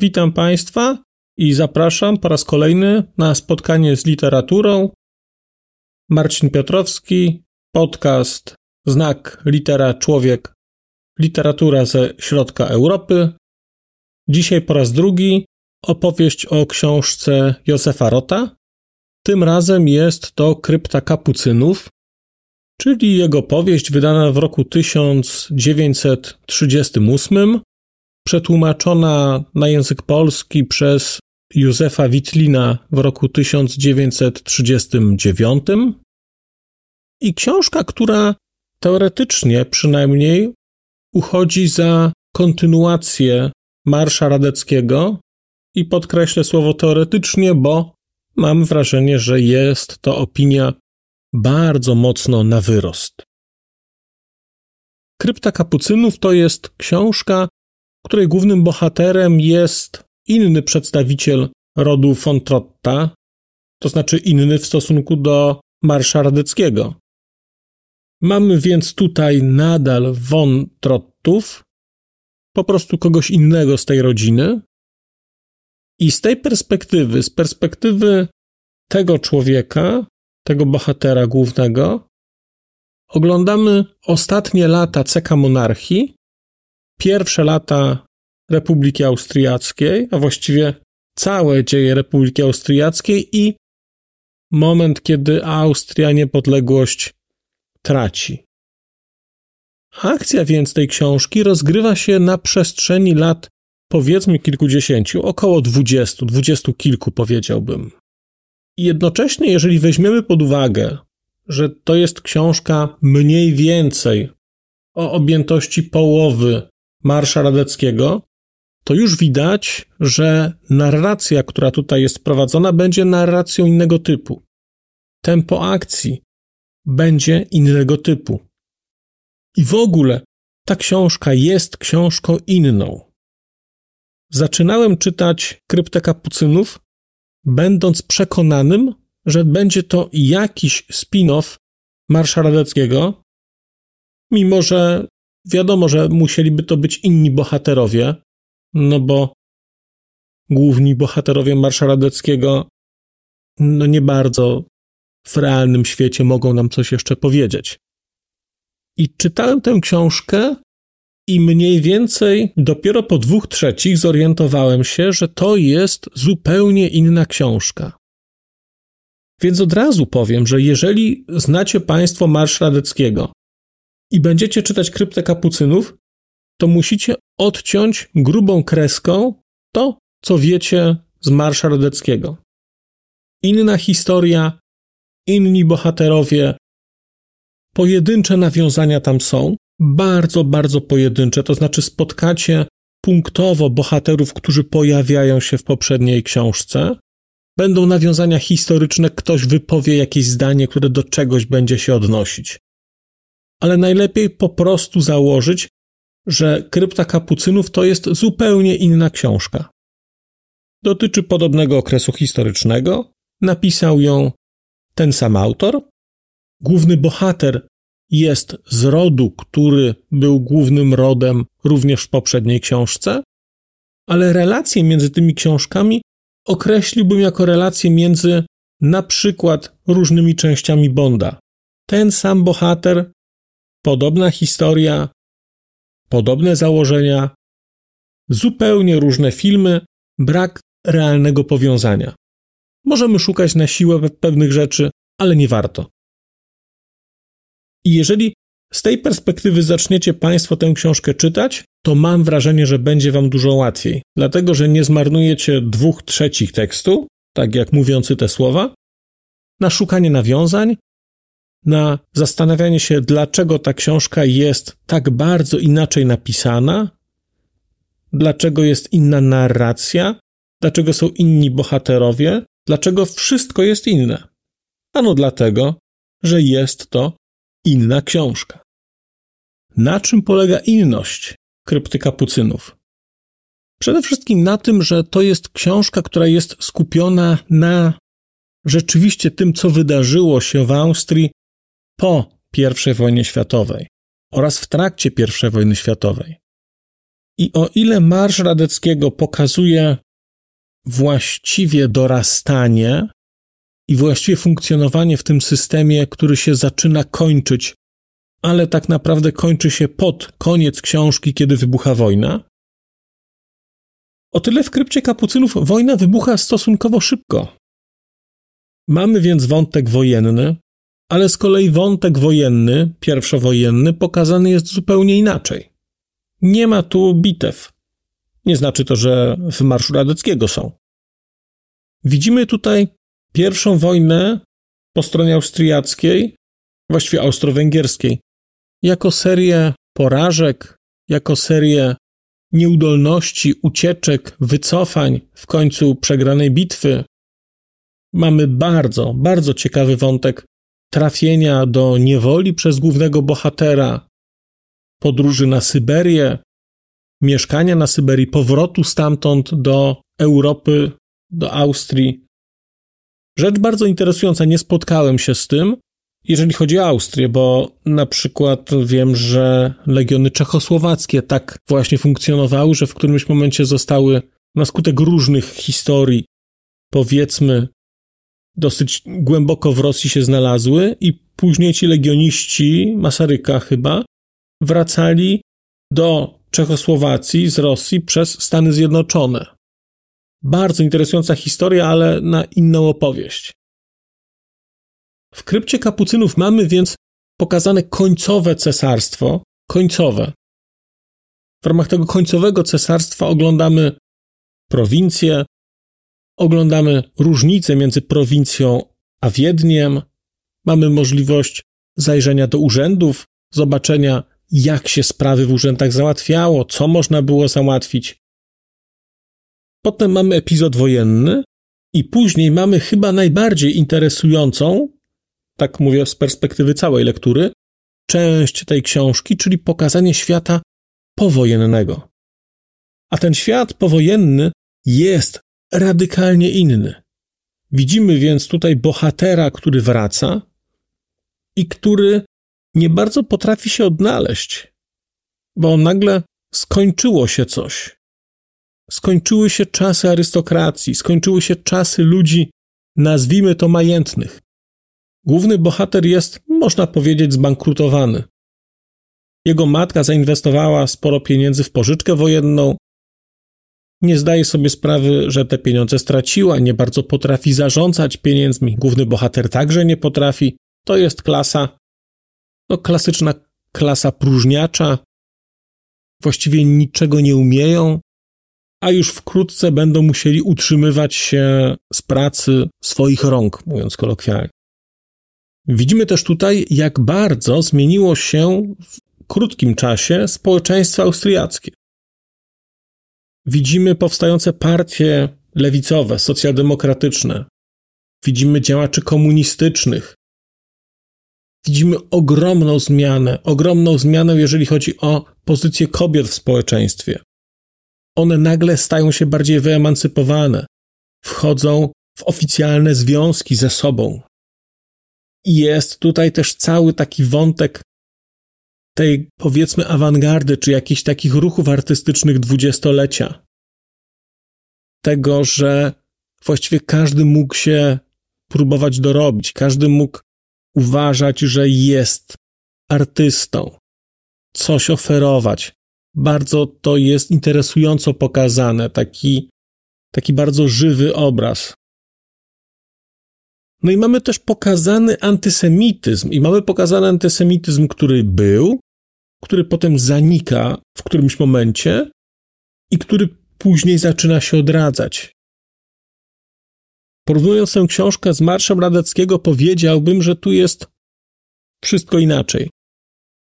Witam Państwa i zapraszam po raz kolejny na spotkanie z literaturą. Marcin Piotrowski, podcast Znak litera człowiek, literatura ze środka Europy. Dzisiaj po raz drugi opowieść o książce Józefa Rota. Tym razem jest to Krypta Kapucynów, czyli jego powieść wydana w roku 1938 przetłumaczona na język polski przez Józefa Witlina w roku 1939 i książka, która teoretycznie przynajmniej uchodzi za kontynuację Marsza Radeckiego i podkreślę słowo teoretycznie, bo mam wrażenie, że jest to opinia bardzo mocno na wyrost. Krypta Kapucynów to jest książka, której głównym bohaterem jest inny przedstawiciel rodu von Trotta, to znaczy inny w stosunku do Marsza Radeckiego. Mamy więc tutaj nadal von Trottów, po prostu kogoś innego z tej rodziny. I z tej perspektywy, z perspektywy tego człowieka, tego bohatera głównego, oglądamy ostatnie lata ceka monarchii pierwsze lata Republiki Austriackiej, a właściwie całe dzieje Republiki Austriackiej i moment, kiedy Austria niepodległość traci. Akcja więc tej książki rozgrywa się na przestrzeni lat powiedzmy kilkudziesięciu, około dwudziestu, dwudziestu kilku powiedziałbym. I jednocześnie, jeżeli weźmiemy pod uwagę, że to jest książka mniej więcej o objętości połowy Marsza Radeckiego, to już widać, że narracja, która tutaj jest prowadzona, będzie narracją innego typu. Tempo akcji będzie innego typu. I w ogóle ta książka jest książką inną. Zaczynałem czytać Kryptę Kapucynów, będąc przekonanym, że będzie to jakiś spin-off Marsza Radeckiego, mimo że Wiadomo, że musieliby to być inni bohaterowie, no bo główni bohaterowie Marsza Radeckiego no nie bardzo w realnym świecie mogą nam coś jeszcze powiedzieć. I czytałem tę książkę i mniej więcej dopiero po dwóch trzecich zorientowałem się, że to jest zupełnie inna książka. Więc od razu powiem, że jeżeli znacie Państwo Marsz Radeckiego i będziecie czytać kryptę kapucynów, to musicie odciąć grubą kreską to, co wiecie z Marsza Rodeckiego. Inna historia, inni bohaterowie, pojedyncze nawiązania tam są, bardzo, bardzo pojedyncze, to znaczy spotkacie punktowo bohaterów, którzy pojawiają się w poprzedniej książce. Będą nawiązania historyczne, ktoś wypowie jakieś zdanie, które do czegoś będzie się odnosić ale najlepiej po prostu założyć, że Krypta Kapucynów to jest zupełnie inna książka. Dotyczy podobnego okresu historycznego, napisał ją ten sam autor. Główny bohater jest z rodu, który był głównym rodem również w poprzedniej książce, ale relacje między tymi książkami określiłbym jako relacje między na przykład różnymi częściami Bonda. Ten sam bohater Podobna historia, podobne założenia, zupełnie różne filmy, brak realnego powiązania. Możemy szukać na siłę pewnych rzeczy, ale nie warto. I jeżeli z tej perspektywy zaczniecie Państwo tę książkę czytać, to mam wrażenie, że będzie Wam dużo łatwiej, dlatego że nie zmarnujecie dwóch trzecich tekstu, tak jak mówiący te słowa, na szukanie nawiązań, na zastanawianie się, dlaczego ta książka jest tak bardzo inaczej napisana, dlaczego jest inna narracja, dlaczego są inni bohaterowie, dlaczego wszystko jest inne. Ano dlatego, że jest to inna książka. Na czym polega inność krypty kapucynów? Przede wszystkim na tym, że to jest książka, która jest skupiona na rzeczywiście tym, co wydarzyło się w Austrii po I wojnie światowej oraz w trakcie I wojny światowej. I o ile Marsz Radeckiego pokazuje właściwie dorastanie i właściwie funkcjonowanie w tym systemie, który się zaczyna kończyć, ale tak naprawdę kończy się pod koniec książki, kiedy wybucha wojna, o tyle w krypcie kapucynów wojna wybucha stosunkowo szybko. Mamy więc wątek wojenny, ale z kolei wątek wojenny, pierwszowojenny, pokazany jest zupełnie inaczej. Nie ma tu bitew. Nie znaczy to, że w Marszu Radeckiego są. Widzimy tutaj pierwszą wojnę po stronie austriackiej, właściwie austro-węgierskiej, jako serię porażek, jako serię nieudolności, ucieczek, wycofań, w końcu przegranej bitwy. Mamy bardzo, bardzo ciekawy wątek trafienia do niewoli przez głównego bohatera, podróży na Syberię, mieszkania na Syberii, powrotu stamtąd do Europy, do Austrii. Rzecz bardzo interesująca, nie spotkałem się z tym, jeżeli chodzi o Austrię, bo na przykład wiem, że legiony czechosłowackie tak właśnie funkcjonowały, że w którymś momencie zostały na skutek różnych historii, powiedzmy, dosyć głęboko w Rosji się znalazły i później ci legioniści, Masaryka chyba, wracali do Czechosłowacji z Rosji przez Stany Zjednoczone. Bardzo interesująca historia, ale na inną opowieść. W krypcie kapucynów mamy więc pokazane końcowe cesarstwo, końcowe. W ramach tego końcowego cesarstwa oglądamy prowincje, oglądamy różnice między prowincją a Wiedniem, mamy możliwość zajrzenia do urzędów, zobaczenia, jak się sprawy w urzędach załatwiało, co można było załatwić. Potem mamy epizod wojenny i później mamy chyba najbardziej interesującą tak mówię z perspektywy całej lektury, część tej książki, czyli pokazanie świata powojennego. A ten świat powojenny jest radykalnie inny. Widzimy więc tutaj bohatera, który wraca i który nie bardzo potrafi się odnaleźć, bo nagle skończyło się coś. Skończyły się czasy arystokracji, skończyły się czasy ludzi, nazwijmy to majętnych. Główny bohater jest, można powiedzieć, zbankrutowany. Jego matka zainwestowała sporo pieniędzy w pożyczkę wojenną. Nie zdaje sobie sprawy, że te pieniądze straciła, nie bardzo potrafi zarządzać pieniędzmi. Główny bohater także nie potrafi. To jest klasa, no klasyczna klasa próżniacza. Właściwie niczego nie umieją, a już wkrótce będą musieli utrzymywać się z pracy swoich rąk, mówiąc kolokwialnie. Widzimy też tutaj, jak bardzo zmieniło się w krótkim czasie społeczeństwo austriackie. Widzimy powstające partie lewicowe, socjaldemokratyczne. Widzimy działaczy komunistycznych. Widzimy ogromną zmianę, ogromną zmianę, jeżeli chodzi o pozycję kobiet w społeczeństwie. One nagle stają się bardziej wyemancypowane, wchodzą w oficjalne związki ze sobą, i jest tutaj też cały taki wątek tej, powiedzmy, awangardy, czy jakichś takich ruchów artystycznych dwudziestolecia. Tego, że właściwie każdy mógł się próbować dorobić, każdy mógł uważać, że jest artystą, coś oferować. Bardzo to jest interesująco pokazane, taki, taki bardzo żywy obraz. No i mamy też pokazany antysemityzm, i mamy pokazany antysemityzm, który był, który potem zanika w którymś momencie i który później zaczyna się odradzać. Porównując tę książkę z Marszem Radeckiego, powiedziałbym, że tu jest wszystko inaczej.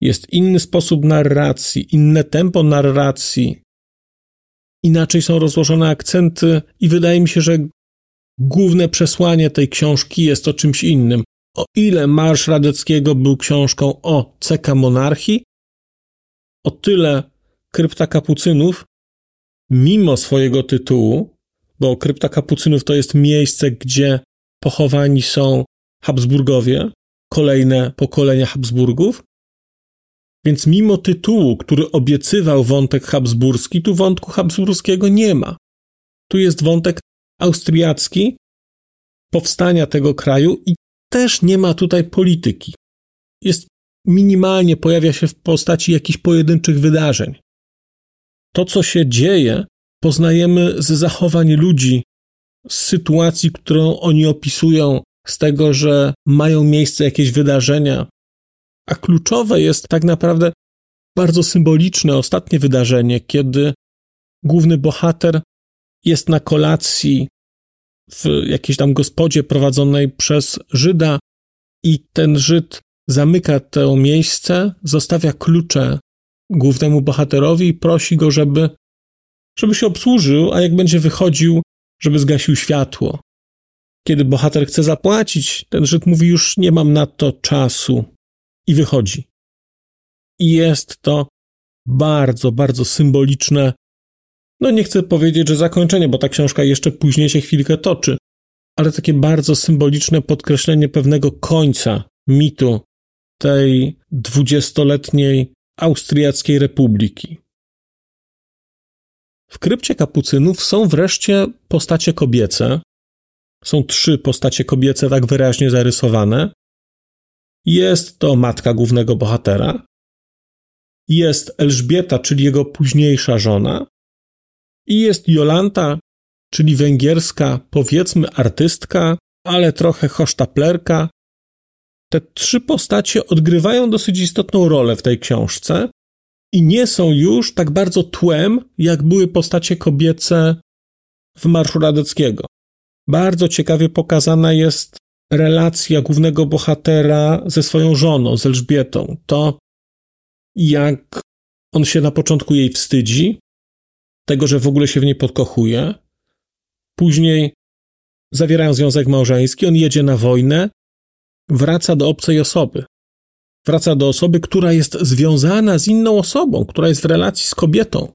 Jest inny sposób narracji, inne tempo narracji. inaczej są rozłożone akcenty, i wydaje mi się, że główne przesłanie tej książki jest o czymś innym. O ile Marsz Radeckiego był książką o ceka monarchii, o tyle Krypta Kapucynów, mimo swojego tytułu, bo Krypta Kapucynów to jest miejsce, gdzie pochowani są Habsburgowie, kolejne pokolenia Habsburgów, więc mimo tytułu, który obiecywał wątek habsburski, tu wątku habsburskiego nie ma. Tu jest wątek austriacki, powstania tego kraju i też nie ma tutaj polityki. Jest minimalnie, pojawia się w postaci jakichś pojedynczych wydarzeń. To, co się dzieje, poznajemy z zachowań ludzi, z sytuacji, którą oni opisują, z tego, że mają miejsce jakieś wydarzenia. A kluczowe jest tak naprawdę bardzo symboliczne ostatnie wydarzenie, kiedy główny bohater jest na kolacji w jakiejś tam gospodzie prowadzonej przez Żyda i ten Żyd zamyka to miejsce, zostawia klucze głównemu bohaterowi i prosi go, żeby, żeby się obsłużył, a jak będzie wychodził, żeby zgasił światło. Kiedy bohater chce zapłacić, ten Żyd mówi: Już nie mam na to czasu i wychodzi. I jest to bardzo, bardzo symboliczne. No nie chcę powiedzieć, że zakończenie, bo ta książka jeszcze później się chwilkę toczy, ale takie bardzo symboliczne podkreślenie pewnego końca mitu tej dwudziestoletniej Austriackiej Republiki. W krypcie kapucynów są wreszcie postacie kobiece. Są trzy postacie kobiece tak wyraźnie zarysowane. Jest to matka głównego bohatera. Jest Elżbieta, czyli jego późniejsza żona. I jest Jolanta, czyli węgierska, powiedzmy artystka, ale trochę hosztaplerka, te trzy postacie odgrywają dosyć istotną rolę w tej książce i nie są już tak bardzo tłem, jak były postacie kobiece w Marszu Radeckiego. Bardzo ciekawie pokazana jest relacja głównego bohatera ze swoją żoną, z Elżbietą. To, jak on się na początku jej wstydzi, tego, że w ogóle się w niej podkochuje. Później zawierają związek małżeński, on jedzie na wojnę, wraca do obcej osoby. Wraca do osoby, która jest związana z inną osobą, która jest w relacji z kobietą.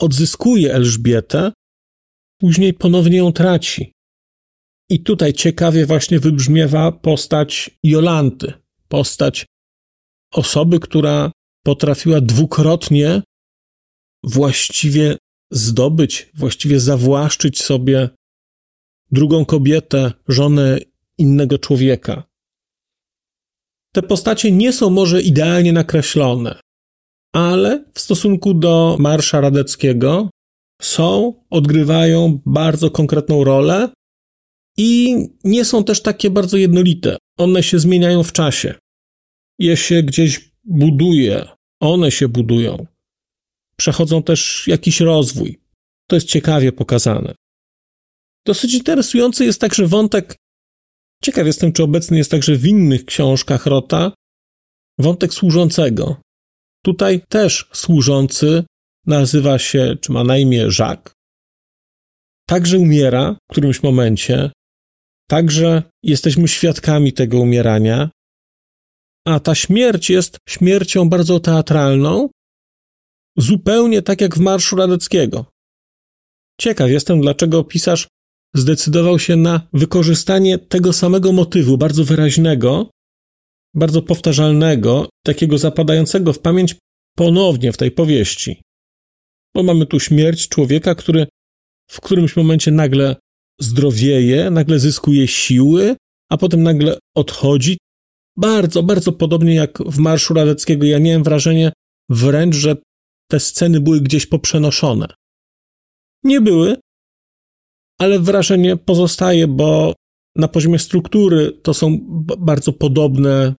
Odzyskuje Elżbietę, później ponownie ją traci. I tutaj ciekawie właśnie wybrzmiewa postać Jolanty, postać osoby, która potrafiła dwukrotnie właściwie zdobyć, właściwie zawłaszczyć sobie drugą kobietę, żonę innego człowieka. Te postacie nie są może idealnie nakreślone, ale w stosunku do Marsza Radeckiego są, odgrywają bardzo konkretną rolę i nie są też takie bardzo jednolite. One się zmieniają w czasie. Je się gdzieś buduje, one się budują. Przechodzą też jakiś rozwój. To jest ciekawie pokazane. Dosyć interesujący jest także wątek Ciekaw jestem, czy obecny jest także w innych książkach Rota wątek służącego. Tutaj też służący nazywa się, czy ma na imię Jacques. Także umiera w którymś momencie, także jesteśmy świadkami tego umierania, a ta śmierć jest śmiercią bardzo teatralną, zupełnie tak jak w Marszu Radeckiego. Ciekaw jestem, dlaczego pisarz zdecydował się na wykorzystanie tego samego motywu, bardzo wyraźnego, bardzo powtarzalnego, takiego zapadającego w pamięć ponownie w tej powieści. Bo mamy tu śmierć człowieka, który w którymś momencie nagle zdrowieje, nagle zyskuje siły, a potem nagle odchodzi. Bardzo, bardzo podobnie jak w Marszu Radeckiego. Ja miałem wrażenie wręcz, że te sceny były gdzieś poprzenoszone. Nie były, ale wrażenie pozostaje, bo na poziomie struktury to są bardzo podobne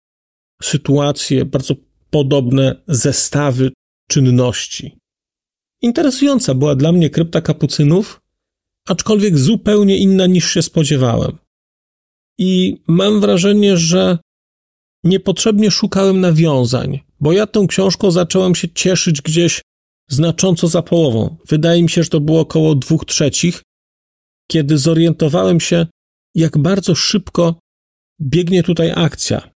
sytuacje, bardzo podobne zestawy czynności. Interesująca była dla mnie krypta kapucynów, aczkolwiek zupełnie inna niż się spodziewałem. I mam wrażenie, że niepotrzebnie szukałem nawiązań, bo ja tą książką zacząłem się cieszyć gdzieś znacząco za połową. Wydaje mi się, że to było około dwóch trzecich, kiedy zorientowałem się, jak bardzo szybko biegnie tutaj akcja.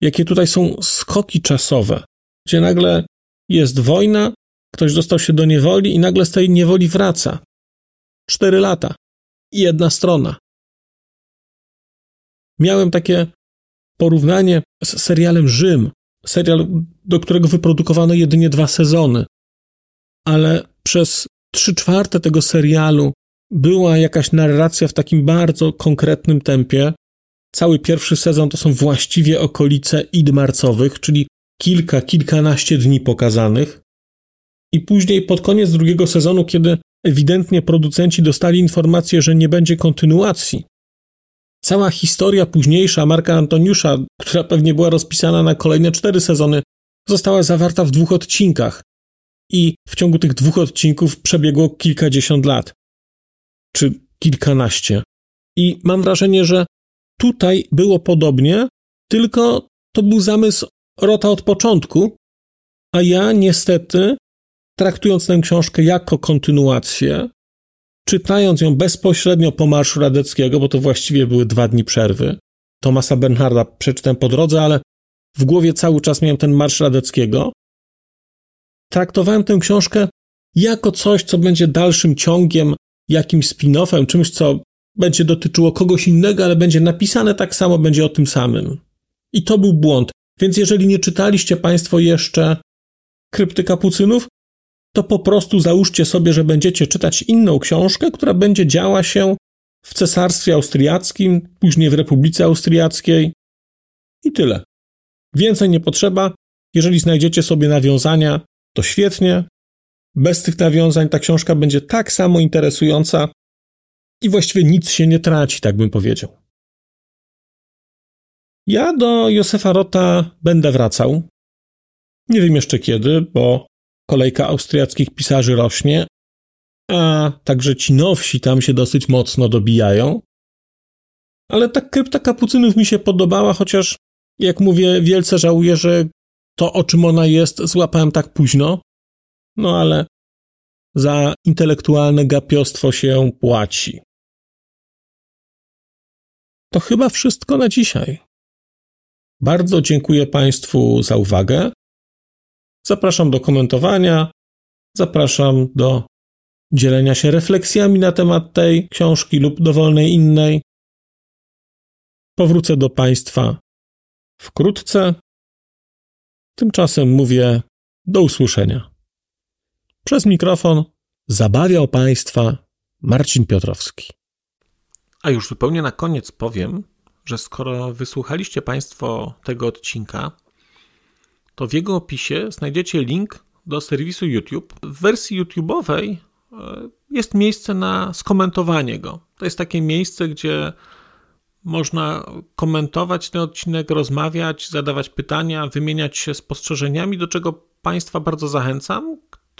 Jakie tutaj są skoki czasowe, gdzie nagle jest wojna, ktoś dostał się do niewoli i nagle z tej niewoli wraca. Cztery lata i jedna strona. Miałem takie porównanie z serialem Rzym, serial, do którego wyprodukowano jedynie dwa sezony, ale przez trzy czwarte tego serialu była jakaś narracja w takim bardzo konkretnym tempie. Cały pierwszy sezon to są właściwie okolice id marcowych, czyli kilka, kilkanaście dni pokazanych. I później pod koniec drugiego sezonu, kiedy ewidentnie producenci dostali informację, że nie będzie kontynuacji, cała historia późniejsza Marka Antoniusza, która pewnie była rozpisana na kolejne cztery sezony, została zawarta w dwóch odcinkach. I w ciągu tych dwóch odcinków przebiegło kilkadziesiąt lat czy kilkanaście. I mam wrażenie, że tutaj było podobnie, tylko to był zamysł Rota od początku, a ja niestety, traktując tę książkę jako kontynuację, czytając ją bezpośrednio po Marszu Radeckiego, bo to właściwie były dwa dni przerwy, Tomasa Bernharda przeczytałem po drodze, ale w głowie cały czas miałem ten Marsz Radeckiego, traktowałem tę książkę jako coś, co będzie dalszym ciągiem jakimś spin-offem, czymś, co będzie dotyczyło kogoś innego, ale będzie napisane tak samo, będzie o tym samym. I to był błąd. Więc jeżeli nie czytaliście Państwo jeszcze Krypty Kapucynów, to po prostu załóżcie sobie, że będziecie czytać inną książkę, która będzie działa się w Cesarstwie Austriackim, później w Republice Austriackiej i tyle. Więcej nie potrzeba. Jeżeli znajdziecie sobie nawiązania, to świetnie. Bez tych nawiązań ta książka będzie tak samo interesująca i właściwie nic się nie traci, tak bym powiedział. Ja do Józefa Rota będę wracał. Nie wiem jeszcze kiedy, bo kolejka austriackich pisarzy rośnie, a także ci nowsi tam się dosyć mocno dobijają. Ale ta krypta kapucynów mi się podobała, chociaż, jak mówię, wielce żałuję, że to, o czym ona jest, złapałem tak późno. No ale za intelektualne gapiostwo się płaci. To chyba wszystko na dzisiaj. Bardzo dziękuję Państwu za uwagę. Zapraszam do komentowania, zapraszam do dzielenia się refleksjami na temat tej książki lub dowolnej innej. Powrócę do Państwa wkrótce. Tymczasem mówię do usłyszenia. Przez mikrofon zabawiał Państwa Marcin Piotrowski. A już zupełnie na koniec powiem, że skoro wysłuchaliście Państwo tego odcinka, to w jego opisie znajdziecie link do serwisu YouTube. W wersji YouTube'owej e, jest miejsce na skomentowanie go. To jest takie miejsce, gdzie można komentować ten odcinek, rozmawiać, zadawać pytania, wymieniać się spostrzeżeniami, do czego Państwa bardzo zachęcam,